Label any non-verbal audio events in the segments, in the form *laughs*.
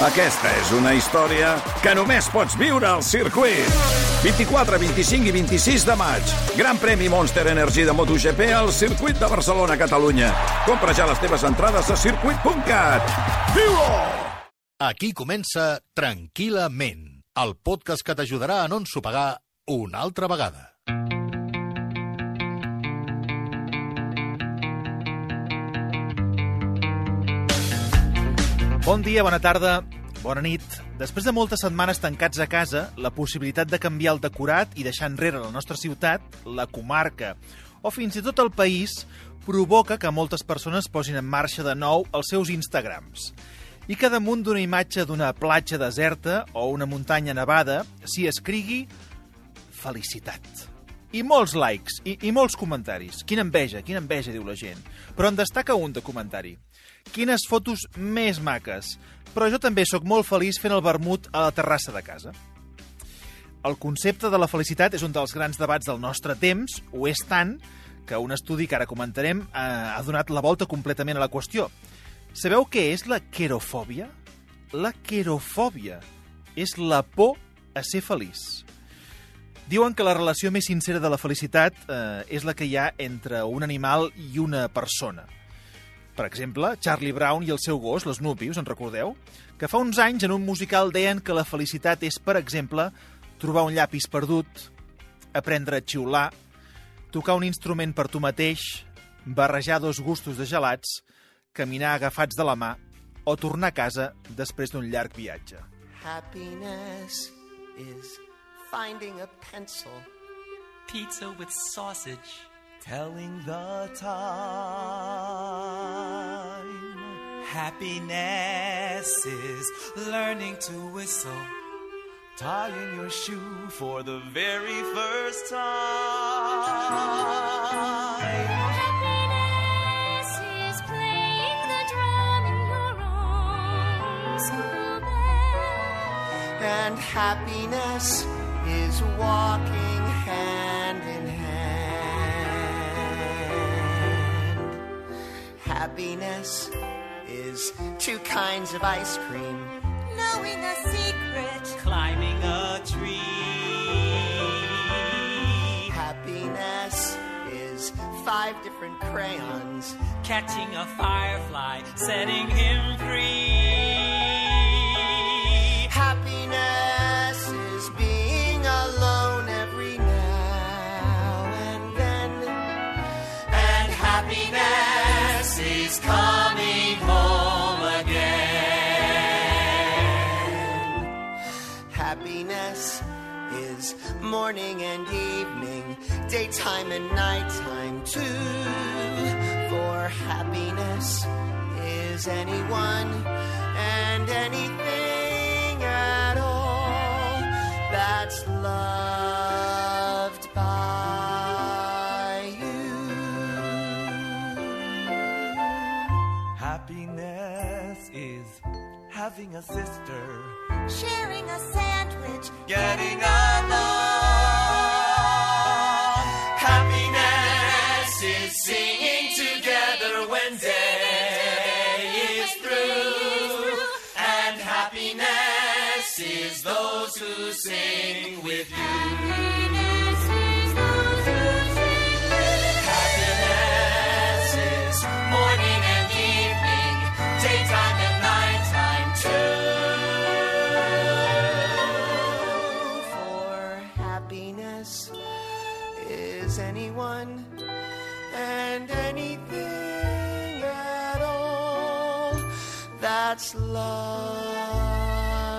Aquesta és una història que només pots viure al circuit. 24, 25 i 26 de maig. Gran premi Monster Energy de MotoGP al circuit de Barcelona, Catalunya. Compra ja les teves entrades a circuit.cat. Viu-ho! Aquí comença Tranquil·lament, el podcast que t'ajudarà a no ensopegar una altra vegada. Bon dia, bona tarda, bona nit. Després de moltes setmanes tancats a casa, la possibilitat de canviar el decorat i deixar enrere la nostra ciutat, la comarca o fins i tot el país provoca que moltes persones posin en marxa de nou els seus Instagrams i que damunt d'una imatge d'una platja deserta o una muntanya nevada s'hi escrigui felicitat. I molts likes, i, i molts comentaris. Quina enveja, quina enveja, diu la gent. Però en destaca un de comentari. Quines fotos més maques. Però jo també sóc molt feliç fent el vermut a la terrassa de casa. El concepte de la felicitat és un dels grans debats del nostre temps, ho és tant que un estudi que ara comentarem eh, ha donat la volta completament a la qüestió. Sabeu què és la querofòbia? La querofòbia és la por a ser feliç. Diuen que la relació més sincera de la felicitat eh, és la que hi ha entre un animal i una persona. Per exemple, Charlie Brown i el seu gos, l'Snoopy, us en recordeu? Que fa uns anys en un musical deien que la felicitat és, per exemple, trobar un llapis perdut, aprendre a xiular, tocar un instrument per tu mateix, barrejar dos gustos de gelats, caminar agafats de la mà o tornar a casa després d'un llarg viatge. Happiness is finding a pencil, pizza with sausage, telling the time. Happiness is learning to whistle, tying your shoe for the very first time. Happiness is playing the drum in your own simple bed. and happiness is walking Happiness is two kinds of ice cream. Knowing a secret. climbing a tree. Happiness is five different crayons. catching a firefly, setting him free. Happiness is being alone every now and then. And happiness is coming home again. Happiness is morning and evening, daytime and nighttime too. For happiness is anyone and anything at all that's loved having a sister, Sharing a sandwich. getting along. Happiness is singing together when day is through. And happiness is those who sing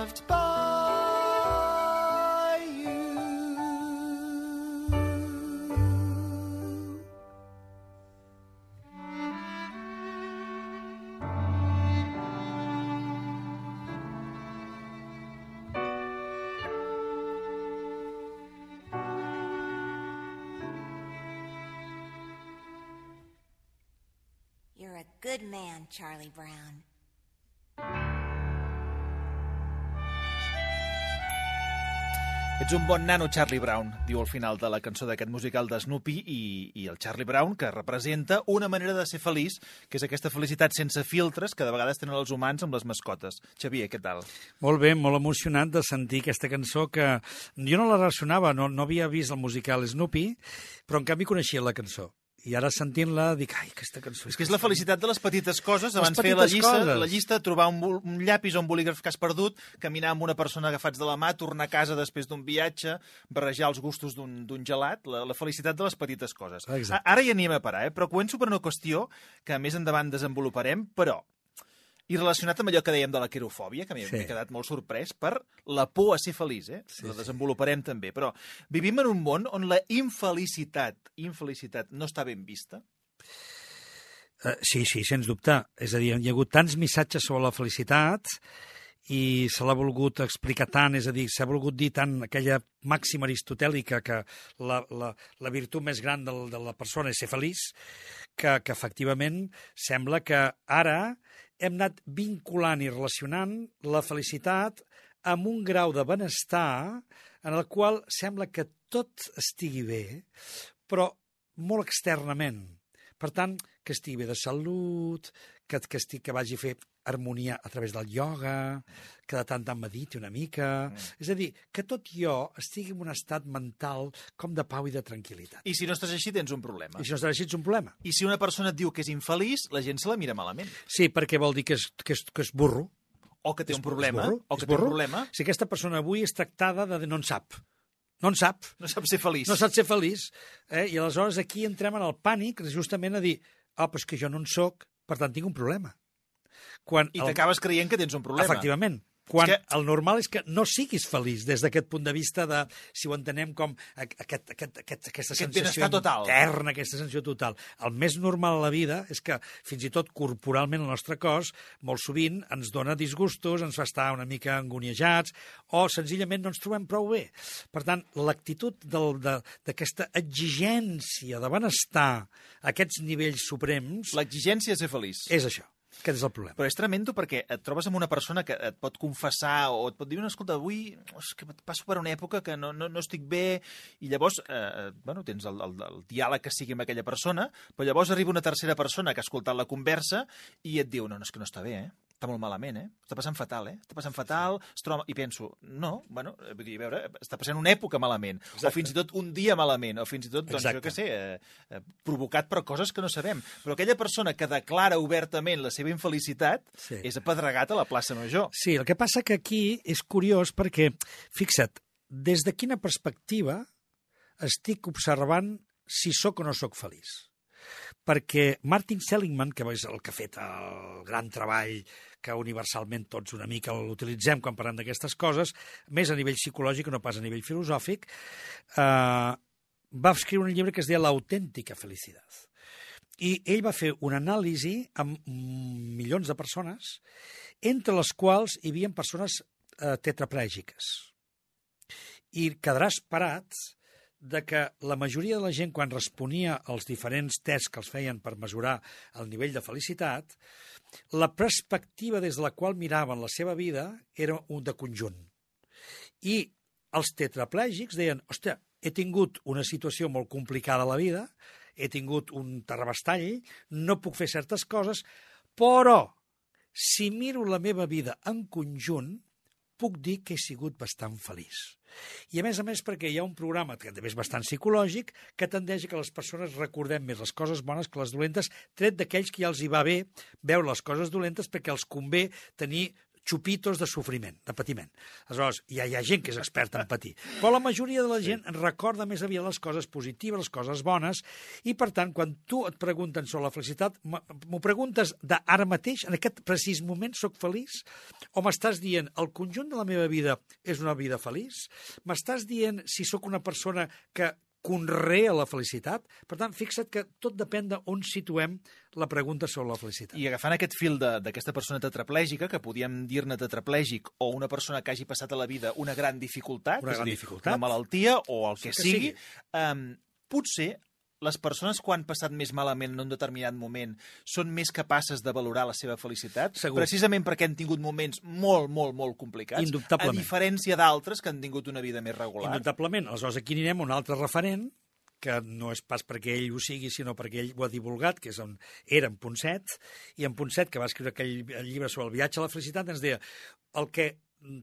loved by you. You're a good man, Charlie Brown. Ets un bon nano, Charlie Brown, diu al final de la cançó d'aquest musical de Snoopy i, i el Charlie Brown, que representa una manera de ser feliç, que és aquesta felicitat sense filtres que de vegades tenen els humans amb les mascotes. Xavier, què tal? Molt bé, molt emocionat de sentir aquesta cançó que jo no la relacionava, no, no havia vist el musical Snoopy, però en canvi coneixia la cançó. I ara sentint-la dic, ai, aquesta cançó... És que és la felicitat de les petites coses. Abans Les feia la llista, coses. la llista, trobar un, un llapis o un bolígraf que has perdut, caminar amb una persona agafats de la mà, tornar a casa després d'un viatge, barrejar els gustos d'un gelat, la, la felicitat de les petites coses. Exacte. Ara hi anem a parar, eh? però començo per una qüestió que més endavant desenvoluparem, però i relacionat amb allò que dèiem de la querofòbia, que m'he Sí. quedat molt sorprès per la por a ser feliç, eh? Sí, la desenvoluparem també, però vivim en un món on la infelicitat, infelicitat no està ben vista. Uh, sí, sí, sens dubte. És a dir, hi ha hagut tants missatges sobre la felicitat i se l'ha volgut explicar tant, és a dir, s'ha volgut dir tant aquella màxima aristotèlica que la, la, la virtut més gran del, de la persona és ser feliç, que, que efectivament sembla que ara hem anat vinculant i relacionant la felicitat amb un grau de benestar en el qual sembla que tot estigui bé, però molt externament. Per tant, que estigui bé de salut, que, que, estigui, que vagi a fer harmonia a través del ioga, que de tant en tant mediti una mica... Mm. És a dir, que tot jo estigui en un estat mental com de pau i de tranquil·litat. I si no estàs així, tens un problema. I això és així, ets un problema. I si una persona et diu que és infeliç, la gent se la mira malament. Sí, perquè vol dir que és, que és, que és burro. O que té És un problema. burro, O que té un problema. Si aquesta persona avui és tractada de no en sap. No en sap. No sap ser feliç. no sap ser feliç. Eh? I aleshores aquí entrem en el pànic justament a dir ah, però és que jo no en sóc, per tant tinc un problema. Quan I t'acabes creient que tens un problema. Efectivament. Quan És que... el normal és que no siguis feliç des d'aquest punt de vista de, si ho entenem com a- aquest, aquest, aquest, aquesta Aquest sensació total. interna, aquesta sensació total. El més normal a la vida és que fins i tot corporalment el nostre cos molt sovint ens dona disgustos, ens fa estar una mica angoniejats o senzillament no ens trobem prou bé. Per tant, l'actitud d'aquesta exigència de benestar a aquests nivells suprems L'exigència és ser feliç. és això. Aquest és el problema. Però és tremendo perquè et trobes amb una persona que et pot confessar o et pot dir, "No, escolta, avui és que passo per una època que no, no, no estic bé, i llavors, eh, eh, bueno, tens el, el, el diàleg que sigui amb aquella persona, però llavors arriba una tercera persona que ha escoltat la conversa i et diu, no, no, és que no està bé, eh? Està molt malament, eh? Està passant fatal, eh? Està passant fatal, es troba... I penso, no, bueno, eh, vull dir, a veure, està passant una època malament, Exacte. o fins i tot un dia malament, o fins i tot, doncs, Exacte. jo què sé, eh, eh, provocat per coses que no sabem. Però aquella persona que declara obertament la seva infelicitat Sí. és apedregat a la plaça Major. Sí, el que passa que aquí és curiós perquè, fixa't, des de quina perspectiva estic observant si sóc o no sóc feliç? Perquè Martin Seligman, que és el que ha fet el gran treball que universalment tots una mica l'utilitzem quan parlem d'aquestes coses, més a nivell psicològic que no pas a nivell filosòfic, eh, va escriure un llibre que es deia L'autèntica felicitat. I ell va fer una anàlisi amb milions de persones, entre les quals hi havia persones eh, tetraplègiques. I quedaràs parat de que la majoria de la gent, quan responia als diferents tests que els feien per mesurar el nivell de felicitat, la perspectiva des de la qual miraven la seva vida era un de conjunt. I els tetraplègics deien, hòstia, he tingut una situació molt complicada a la vida, he tingut un terrabastall, no puc fer certes coses, però si miro la meva vida en conjunt, puc dir que he sigut bastant feliç. I a més a més perquè hi ha un programa que també és bastant psicològic que tendeix que les persones recordem més les coses bones que les dolentes, tret d'aquells que ja els hi va bé veure les coses dolentes perquè els convé tenir xupitos de sofriment, de patiment. Aleshores, ja hi ha gent que és experta en patir. Però la majoria de la gent recorda més aviat les coses positives, les coses bones, i per tant, quan tu et pregunten sobre la felicitat, m'ho preguntes d'ara mateix, en aquest precís moment, sóc feliç? O m'estàs dient, el conjunt de la meva vida és una vida feliç? M'estàs dient si sóc una persona que conrea la felicitat? Per tant, fixa't que tot depèn d'on situem la pregunta sobre la felicitat. I agafant aquest fil de- d'aquesta persona tetraplègica, que podíem dir-ne tetraplègic, o una persona que hagi passat a la vida una gran dificultat, Una és gran dir, dificultat. una malaltia o el que, que sigui, sigui. Um, potser les persones quan han passat més malament en un determinat moment són més capaces de valorar la seva felicitat? Segur. Precisament perquè han tingut moments molt, molt, molt complicats. Indubtablement. A diferència d'altres que han tingut una vida més regular. Indubtablement. Aleshores, aquí anirem a un altre referent, que no és pas perquè ell ho sigui, sinó perquè ell ho ha divulgat, que és on era en Ponset, i en Ponset, que va escriure aquell llibre sobre el viatge a la felicitat, ens deia el que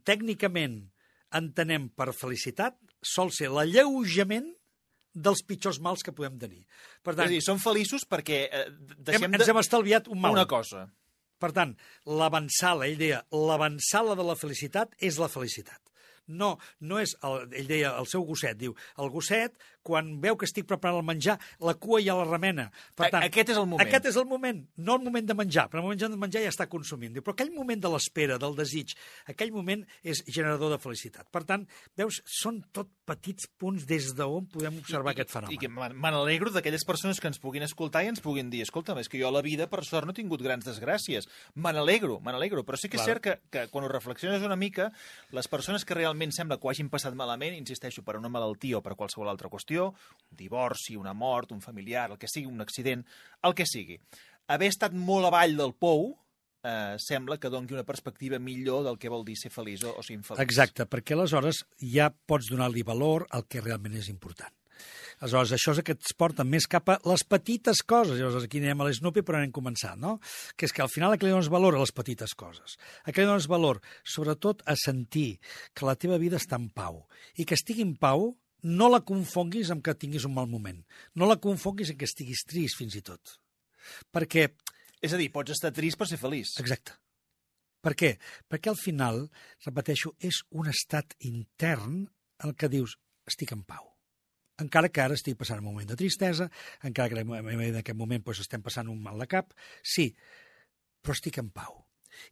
tècnicament entenem per felicitat sol ser l'alleujament dels pitjors mals que podem tenir. Per És a tant, dir, són feliços perquè eh, deixem hem, ens hem estalviat un mal. una cosa. Per tant, l'avançala, ell deia, l'avançala de la felicitat és la felicitat. No, no és, el, ell deia, el seu gosset, diu, el gosset, quan veu que estic preparant el menjar, la cua ja la remena. Per A- tant, aquest és el moment. Aquest és el moment, no el moment de menjar, però el moment de menjar ja està consumint. Diu, però aquell moment de l'espera, del desig, aquell moment és generador de felicitat. Per tant, veus, són tot petits punts des d'on podem observar aquest fenomen. I que me n'alegro d'aquelles persones que ens puguin escoltar i ens puguin dir, escolta'm, és que jo a la vida, per sort, no he tingut grans desgràcies. Me n'alegro, me n'alegro, però sí que és Clar. cert que, que quan ho reflexiones una mica, les persones que realment sembla que ho hagin passat malament, insisteixo, per una malaltia o per qualsevol altra qüestió, un divorci, una mort, un familiar, el que sigui, un accident, el que sigui. Haver estat molt avall del pou, eh, sembla que doni una perspectiva millor del que vol dir ser feliç o, o ser infeliç. Exacte, perquè aleshores ja pots donar-li valor al que realment és important. Aleshores, això és el que ens porta més cap a les petites coses. Llavors, aquí anem a l'Snoopy, però anem començant, no? Que és que al final a què li dones valor a les petites coses? A què li dones valor? Sobretot a sentir que la teva vida està en pau. I que estigui en pau no la confonguis amb que tinguis un mal moment. No la confonguis amb que estiguis trist, fins i tot. Perquè És a dir, pots estar trist per ser feliç. Exacte. Per què? Perquè al final, repeteixo, és un estat intern en el que dius, estic en pau. Encara que ara estic passant un moment de tristesa, encara que en aquest moment doncs, estem passant un mal de cap, sí, però estic en pau.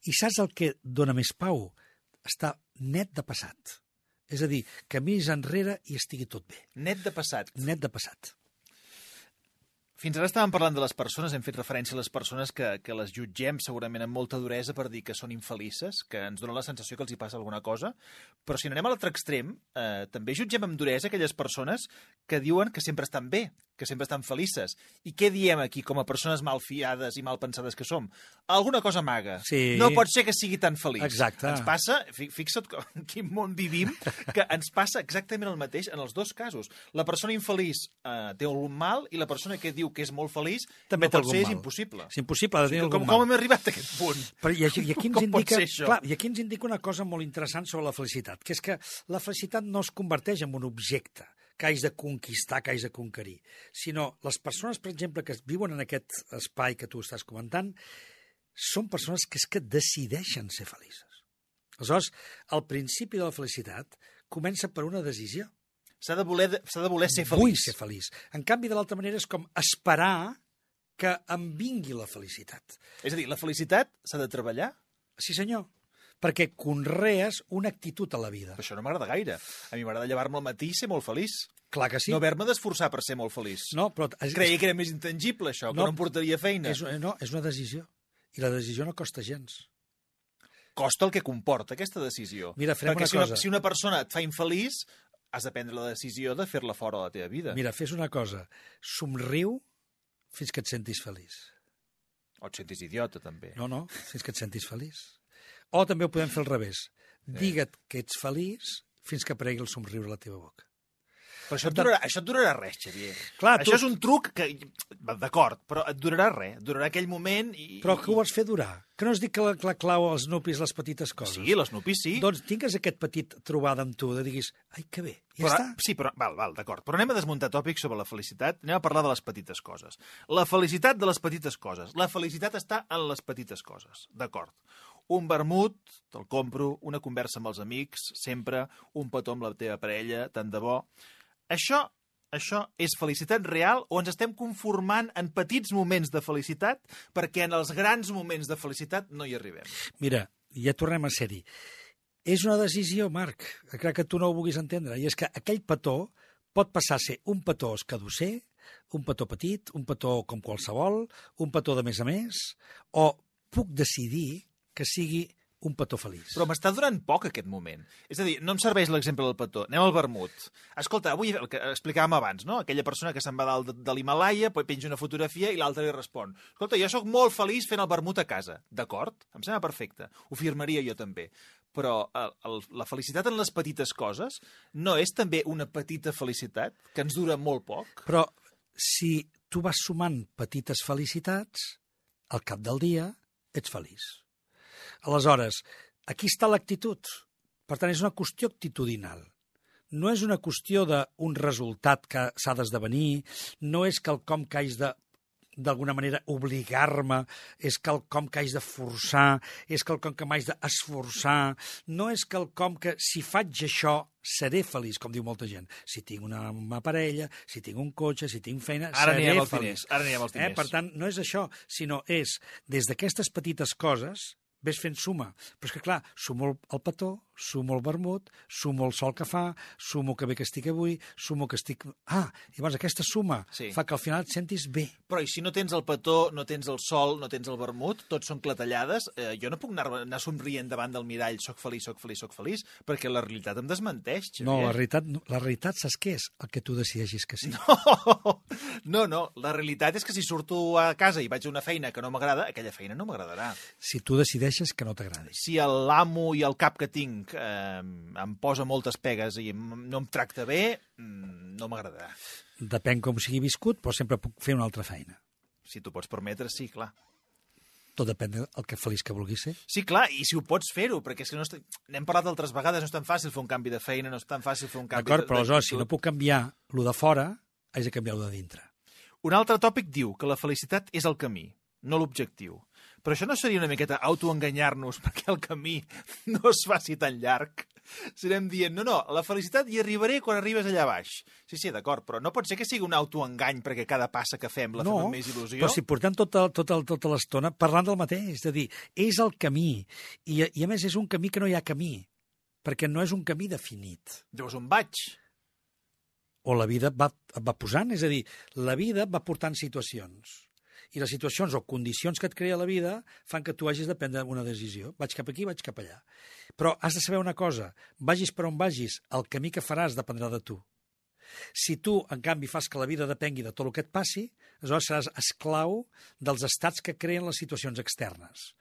I saps el que dona més pau? Està net de passat. És a dir, miris enrere i estigui tot bé. Net de passat. Net de passat. Fins ara estàvem parlant de les persones, hem fet referència a les persones que, que les jutgem segurament amb molta duresa per dir que són infelices, que ens donen la sensació que els hi passa alguna cosa, però si anem a l'altre extrem, eh, també jutgem amb duresa aquelles persones que diuen que sempre estan bé, que sempre estan felices. I què diem aquí com a persones malfiades i mal pensades que som? Alguna cosa maga. Sí. No pot ser que sigui tan feliç. Exacte. Ens passa, fi- fixa't com- en quin món vivim, que ens passa exactament el mateix en els dos casos. La persona infeliç eh, té algun mal i la persona que diu que és molt feliç També no té pot algun ser, mal. és impossible. És impossible de tenir com, algun com mal. hem arribat a aquest punt? Però i, i aquí *laughs* ens Com pot indica, ser això? clar, i aquí ens indica una cosa molt interessant sobre la felicitat, que és que la felicitat no es converteix en un objecte que hagis de conquistar, que hagis de conquerir, sinó les persones, per exemple, que viuen en aquest espai que tu estàs comentant, són persones que és que decideixen ser felices. Aleshores, el principi de la felicitat comença per una decisió. S'ha de, voler, s'ha de voler ser feliç. Vull ser feliç. En canvi, de l'altra manera, és com esperar que em vingui la felicitat. És a dir, la felicitat s'ha de treballar? Sí, senyor. Perquè conrees una actitud a la vida. Però això no m'agrada gaire. A mi m'agrada llevar-me al matí i ser molt feliç. Clar que sí. No haver-me d'esforçar per ser molt feliç. no però Creia que era més intangible, això, que No. no em portaria feina. és, no, és una decisió. I la decisió no costa gens. Costa el que comporta aquesta decisió. Mira, farem Perquè una si, una, cosa. si una persona et fa infeliç, has de prendre la decisió de fer-la fora de la teva vida. Mira, fes una cosa. Somriu fins que et sentis feliç. O et sentis idiota, també. No, no, fins que et sentis feliç. O també ho podem fer al revés. Digue't que ets feliç fins que aparegui el somriure a la teva boca. Però això et durarà, això et durarà res, Xavier. Clar, això tu- és un truc que... D'acord, però et durarà res. Et durarà aquell moment i... Però que ho vols fer durar? Que no es dic que la, la clau als nupis les petites coses? Sí, l'Snoopy sí. Doncs tingues aquest petit trobada amb tu, de diguis, ai, que bé, ja però, està. Sí, però, val, val, d'acord. Però anem a desmuntar tòpics sobre la felicitat. Anem a parlar de les petites coses. La felicitat de les petites coses. La felicitat està en les petites coses. D'acord. Un vermut, te'l compro, una conversa amb els amics, sempre, un petó amb la teva parella, tant de bo. Això, això és felicitat real o ens estem conformant en petits moments de felicitat perquè en els grans moments de felicitat no hi arribem? Mira, ja tornem a ser-hi. És una decisió, Marc, crec que tu no ho vulguis entendre, i és que aquell petó pot passar a ser un petó escadusser, un petó petit, un petó com qualsevol, un petó de més a més, o puc decidir que sigui un petó feliç. Però m'està durant poc aquest moment. És a dir, no em serveix l'exemple del petó. Anem al vermut. Escolta, avui el que explicàvem abans, no? Aquella persona que se'n va dalt de, de l'Himalaya, penja una fotografia i l'altre li respon. Escolta, jo sóc molt feliç fent el vermut a casa. D'acord? Em sembla perfecte. Ho firmaria jo també. Però el, el, la felicitat en les petites coses no és també una petita felicitat que ens dura molt poc? Però si tu vas sumant petites felicitats, al cap del dia ets feliç. Aleshores, aquí està l'actitud. Per tant, és una qüestió actitudinal. No és una qüestió d'un resultat que s'ha d'esdevenir, no és quelcom que haig de d'alguna manera obligar-me, és quelcom que haig de forçar, és quelcom que m'haig d'esforçar, no és quelcom que si faig això seré feliç, com diu molta gent. Si tinc una, una parella, si tinc un cotxe, si tinc feina, Ara seré feliç. diners, ara anirem als Eh? diners. Per tant, no és això, sinó és des d'aquestes petites coses ves fent suma. Però és que, clar, sumo el petó, sumo el vermut, sumo el sol que fa, sumo que bé que estic avui, sumo que estic... Ah, llavors aquesta suma Sí. fa que al final et sentis bé. Però i si no tens el petó, no tens el sol, no tens el vermut, tots són clatellades, eh, jo no puc anar, anar somrient davant del mirall, soc feliç, soc feliç, soc feliç, perquè la realitat em desmenteix, Xavier. No, la realitat, no- la realitat saps què és? El que tu decideixis que sí. *laughs* No, no, la realitat és que si surto a casa i vaig a una feina que no m'agrada, aquella feina no m'agradarà. Si tu decideixes que no t'agradi. Si l'amo i el cap que tinc eh, em posa moltes pegues i no em tracta bé, mm, no m'agradarà. Depèn com sigui viscut, però sempre puc fer una altra feina. Si t'ho pots permetre, sí, clar. Tot depèn del que feliç que vulguis ser. Sí, clar, i si ho pots fer-ho, perquè és que no est... n'hem parlat altres vegades, no és tan fàcil fer un canvi de feina, no és tan fàcil fer un canvi D'acord? de... Però aleshores, si no puc canviar lo de fora, haig de canviar lo de dintre. Un altre tòpic diu que la felicitat és el camí, no l'objectiu. Però això no seria una miqueta autoenganyar-nos *laughs* perquè el camí no es faci tan llarg? Si anem dient, no, no, la felicitat hi arribaré quan arribes allà baix. Sí, sí, d'acord, però no pot ser que sigui un autoengany perquè cada passa que fem la fem amb més il·lusió? però si portem tota, tota, tota l'estona parlant del mateix, és a dir, és el camí, i, i a més és un camí que no hi ha camí, perquè no és un camí definit. Llavors on vaig? O la vida va, va posant, és a dir, la vida va portant situacions. I les situacions o condicions que et crea la vida fan que tu hagis de prendre una decisió. Vaig cap aquí, vaig cap allà. Però has de saber una cosa, vagis per on vagis, el camí que faràs dependrà de tu. Si tu, en canvi, fas que la vida depengui de tot el que et passi, aleshores seràs esclau dels estats que creen les situacions externes.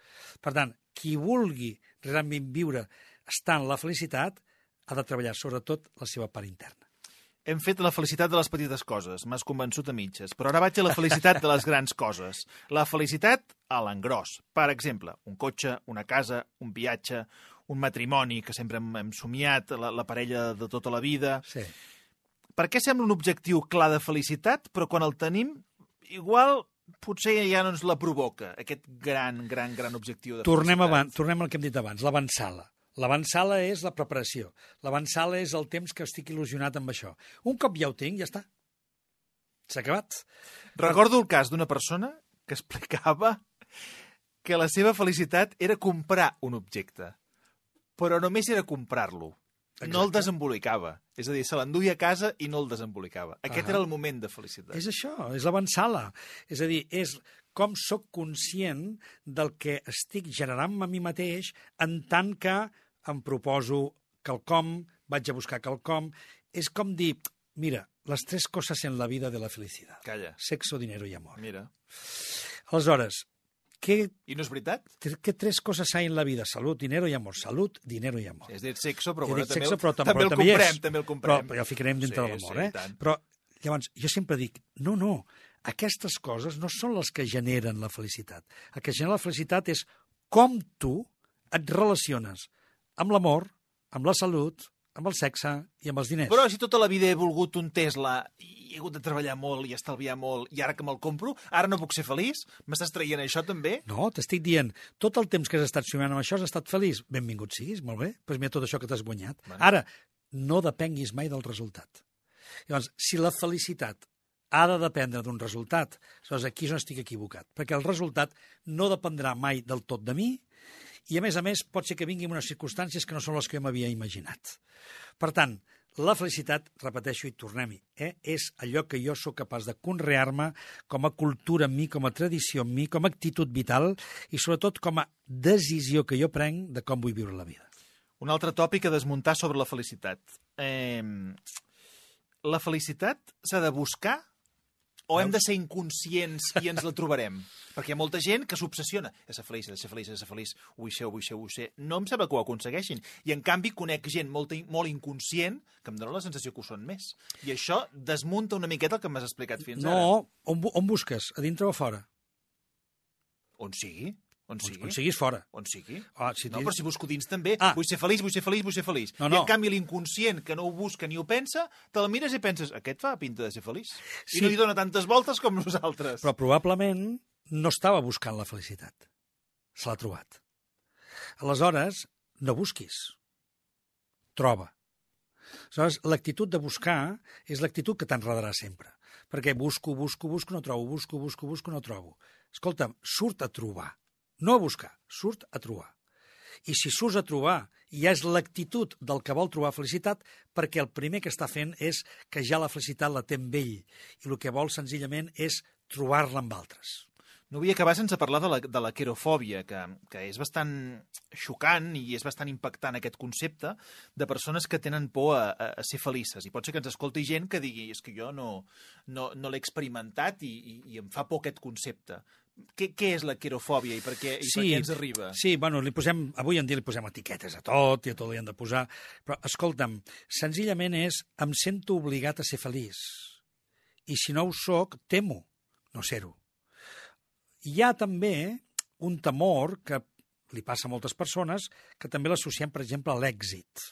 Per tant, qui vulgui realment viure estar en la felicitat ha de treballar sobretot la seva part interna. Hem fet la felicitat de les petites coses, m'has convençut a mitges, però ara vaig a la felicitat de les grans coses. La felicitat a l'engròs. Per exemple, un cotxe, una casa, un viatge, un matrimoni que sempre hem, hem somiat, la, la parella de tota la vida... Sí. Per què sembla un objectiu clar de felicitat, però quan el tenim, igual potser ja no ens la provoca, aquest gran, gran, gran objectiu de Tornem, felicitat? avant, tornem al que hem dit abans, l'avançala. L'avançala és la preparació. L'avançala és el temps que estic il·lusionat amb això. Un cop ja ho tinc, ja està. S'ha acabat. Recordo el cas d'una persona que explicava que la seva felicitat era comprar un objecte, però només era comprar-lo. No el desembolicava. És a dir, se l'enduia a casa i no el desembolicava. Aquest Ah. era el moment de felicitat. És això, és l'avançala. És a dir, és com sóc conscient del que estic generant a mi mateix en tant que em proposo quelcom, vaig a buscar quelcom. És com dir, mira, les tres coses en la vida de la felicitat. Calla. Sexo, dinero i amor. Mira. Aleshores, què I no és veritat? ¿Qué tres cosas hay en la vida? Salud, dinero y amor. Salud, dinero y amor. És dit sexo, però, bueno, també, sexo, però, tam- també però el també hi comprem, és. també el comprem. però ja el ficarem dintre Sí, de l'amor, sí, i eh? tant. Però, llavors, jo sempre dic, no, no, aquestes coses no són les que generen la felicitat. El que genera la felicitat és com tu et relaciones amb l'amor, amb la salut, amb el sexe i amb els diners. Però si tota la vida he volgut un Tesla i he hagut de treballar molt i estalviar molt i ara que me'l compro, ara no puc ser feliç? M'estàs traient això també? No, t'estic dient, tot el temps que has estat somiant amb això has estat feliç. Benvingut siguis, molt bé. Doncs pues mira tot això que t'has guanyat. Bueno. Ara, no depenguis mai del resultat. Llavors, si la felicitat ha de dependre d'un resultat, llavors aquí és on estic equivocat, perquè el resultat no dependrà mai del tot de mi i, a més a més, pot ser que vingui en unes circumstàncies que no són les que jo m'havia imaginat. Per tant, La felicitat, repeteixo i tornem-hi, eh? és allò que jo sóc capaç de conrear-me com a cultura en mi, com a tradició en mi, com a actitud vital i sobretot com a decisió que jo prenc de com vull viure la vida. Un altre tòpic a desmuntar sobre la felicitat. Eh, la felicitat s'ha de buscar o hem de ser inconscients i ens la trobarem? *laughs* Perquè hi ha molta gent que s'obsessiona. He de ser feliç, he de ser feliç, he de ser feliç, ho ser, ho ser, ho ser. No em sembla que ho aconsegueixin. I en canvi conec gent molt, molt inconscient que em dona la sensació que ho són més. I això desmunta una miqueta el que m'has explicat fins ara. No, on, on busques? A dintre o a fora? On sigui. On sigui. On siguis fora. On sigui. Ah, si no, però si busco dins també, Ah. vull ser feliç, vull ser feliç, vull ser feliç. No, I no. en canvi l'inconscient, que no ho busca ni ho pensa, te la mires i penses, aquest fa pinta de ser feliç. Sí. I no li dona tantes voltes com nosaltres. Però probablement no estava buscant la felicitat. Se l'ha trobat. Aleshores, no busquis. Troba. Aleshores, l'actitud de buscar és l'actitud que t'enredarà sempre. Perquè busco, busco, busco, no trobo, busco, busco, busco, no trobo. Escolta'm, surt a trobar. No a buscar, surt a trobar. I si surts a trobar ja és l'actitud del que vol trobar felicitat, perquè el primer que està fent és que ja la felicitat la té amb ell i el que vol senzillament és trobar-la amb altres. No vull acabar sense parlar de la, de la querofòbia, que, que és bastant xocant i és bastant impactant aquest concepte de persones que tenen por a, a, a ser felices. I pot ser que ens escolti gent que digui és que jo no, no, no l'he experimentat i, i, i em fa por aquest concepte. Què, què és la querofòbia i per què, i per què ens arriba? Sí, bueno, li posem, avui en dia li posem etiquetes a tot i a tot li han de posar, però escolta'm, senzillament és em sento obligat a ser feliç. I si no ho sóc, temo no ser-ho. Hi ha també un temor que li passa a moltes persones que també l'associem, per exemple, a l'èxit.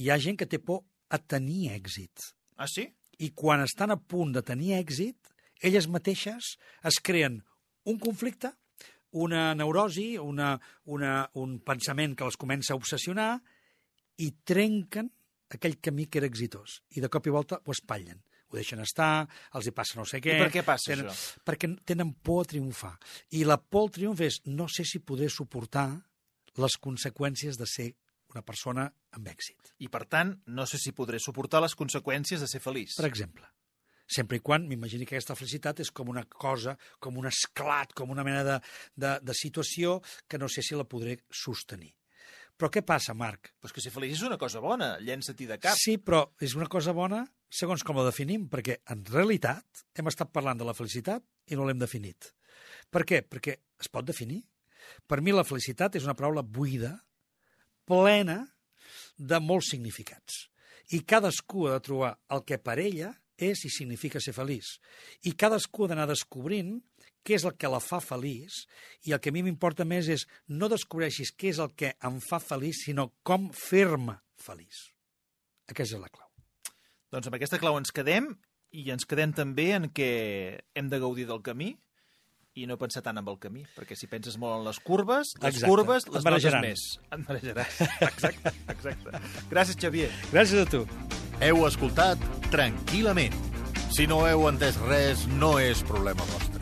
Hi ha gent que té por a tenir èxit. Ah, sí? I quan estan a punt de tenir èxit, elles mateixes es creen un conflicte, una neurosi, una, una, un pensament que les comença a obsessionar i trenquen aquell camí que era exitós. I de cop i volta ho espatllen. Ho deixen estar, els hi passa no sé què... I per què passa tenen, això? Perquè tenen por a triomfar. I la por al triomf és no sé si podré suportar les conseqüències de ser una persona amb èxit. I, per tant, no sé si podré suportar les conseqüències de ser feliç. Per exemple, sempre i quan m'imagini que aquesta felicitat és com una cosa, com un esclat, com una mena de, de, de situació que no sé si la podré sostenir. Però què passa, Marc? Però és que ser feliç és una cosa bona, llença-t'hi de cap. Sí, però és una cosa bona segons com la definim, perquè en realitat hem estat parlant de la felicitat i no l'hem definit. Per què? Perquè es pot definir. Per mi la felicitat és una paraula buida, plena de molts significats. I cadascú ha de trobar el que per ella és i significa ser feliç. I cadascú ha d'anar descobrint què és el que la fa feliç i el que a mi m'importa més és no descobreixis què és el que em fa feliç, sinó com fer-me feliç. Aquesta és la clau. Doncs amb aquesta clau ens quedem i ens quedem també en què hem de gaudir del camí i no pensar tant en el camí, perquè si penses molt en les curves, les Exacte. curves les notes més. Et marejaràs. *laughs* Exacte, exacte. Gràcies, Xavier. Gràcies a tu. Heu escoltat Tranquil·lament. Si no heu entès res, no és problema vostre.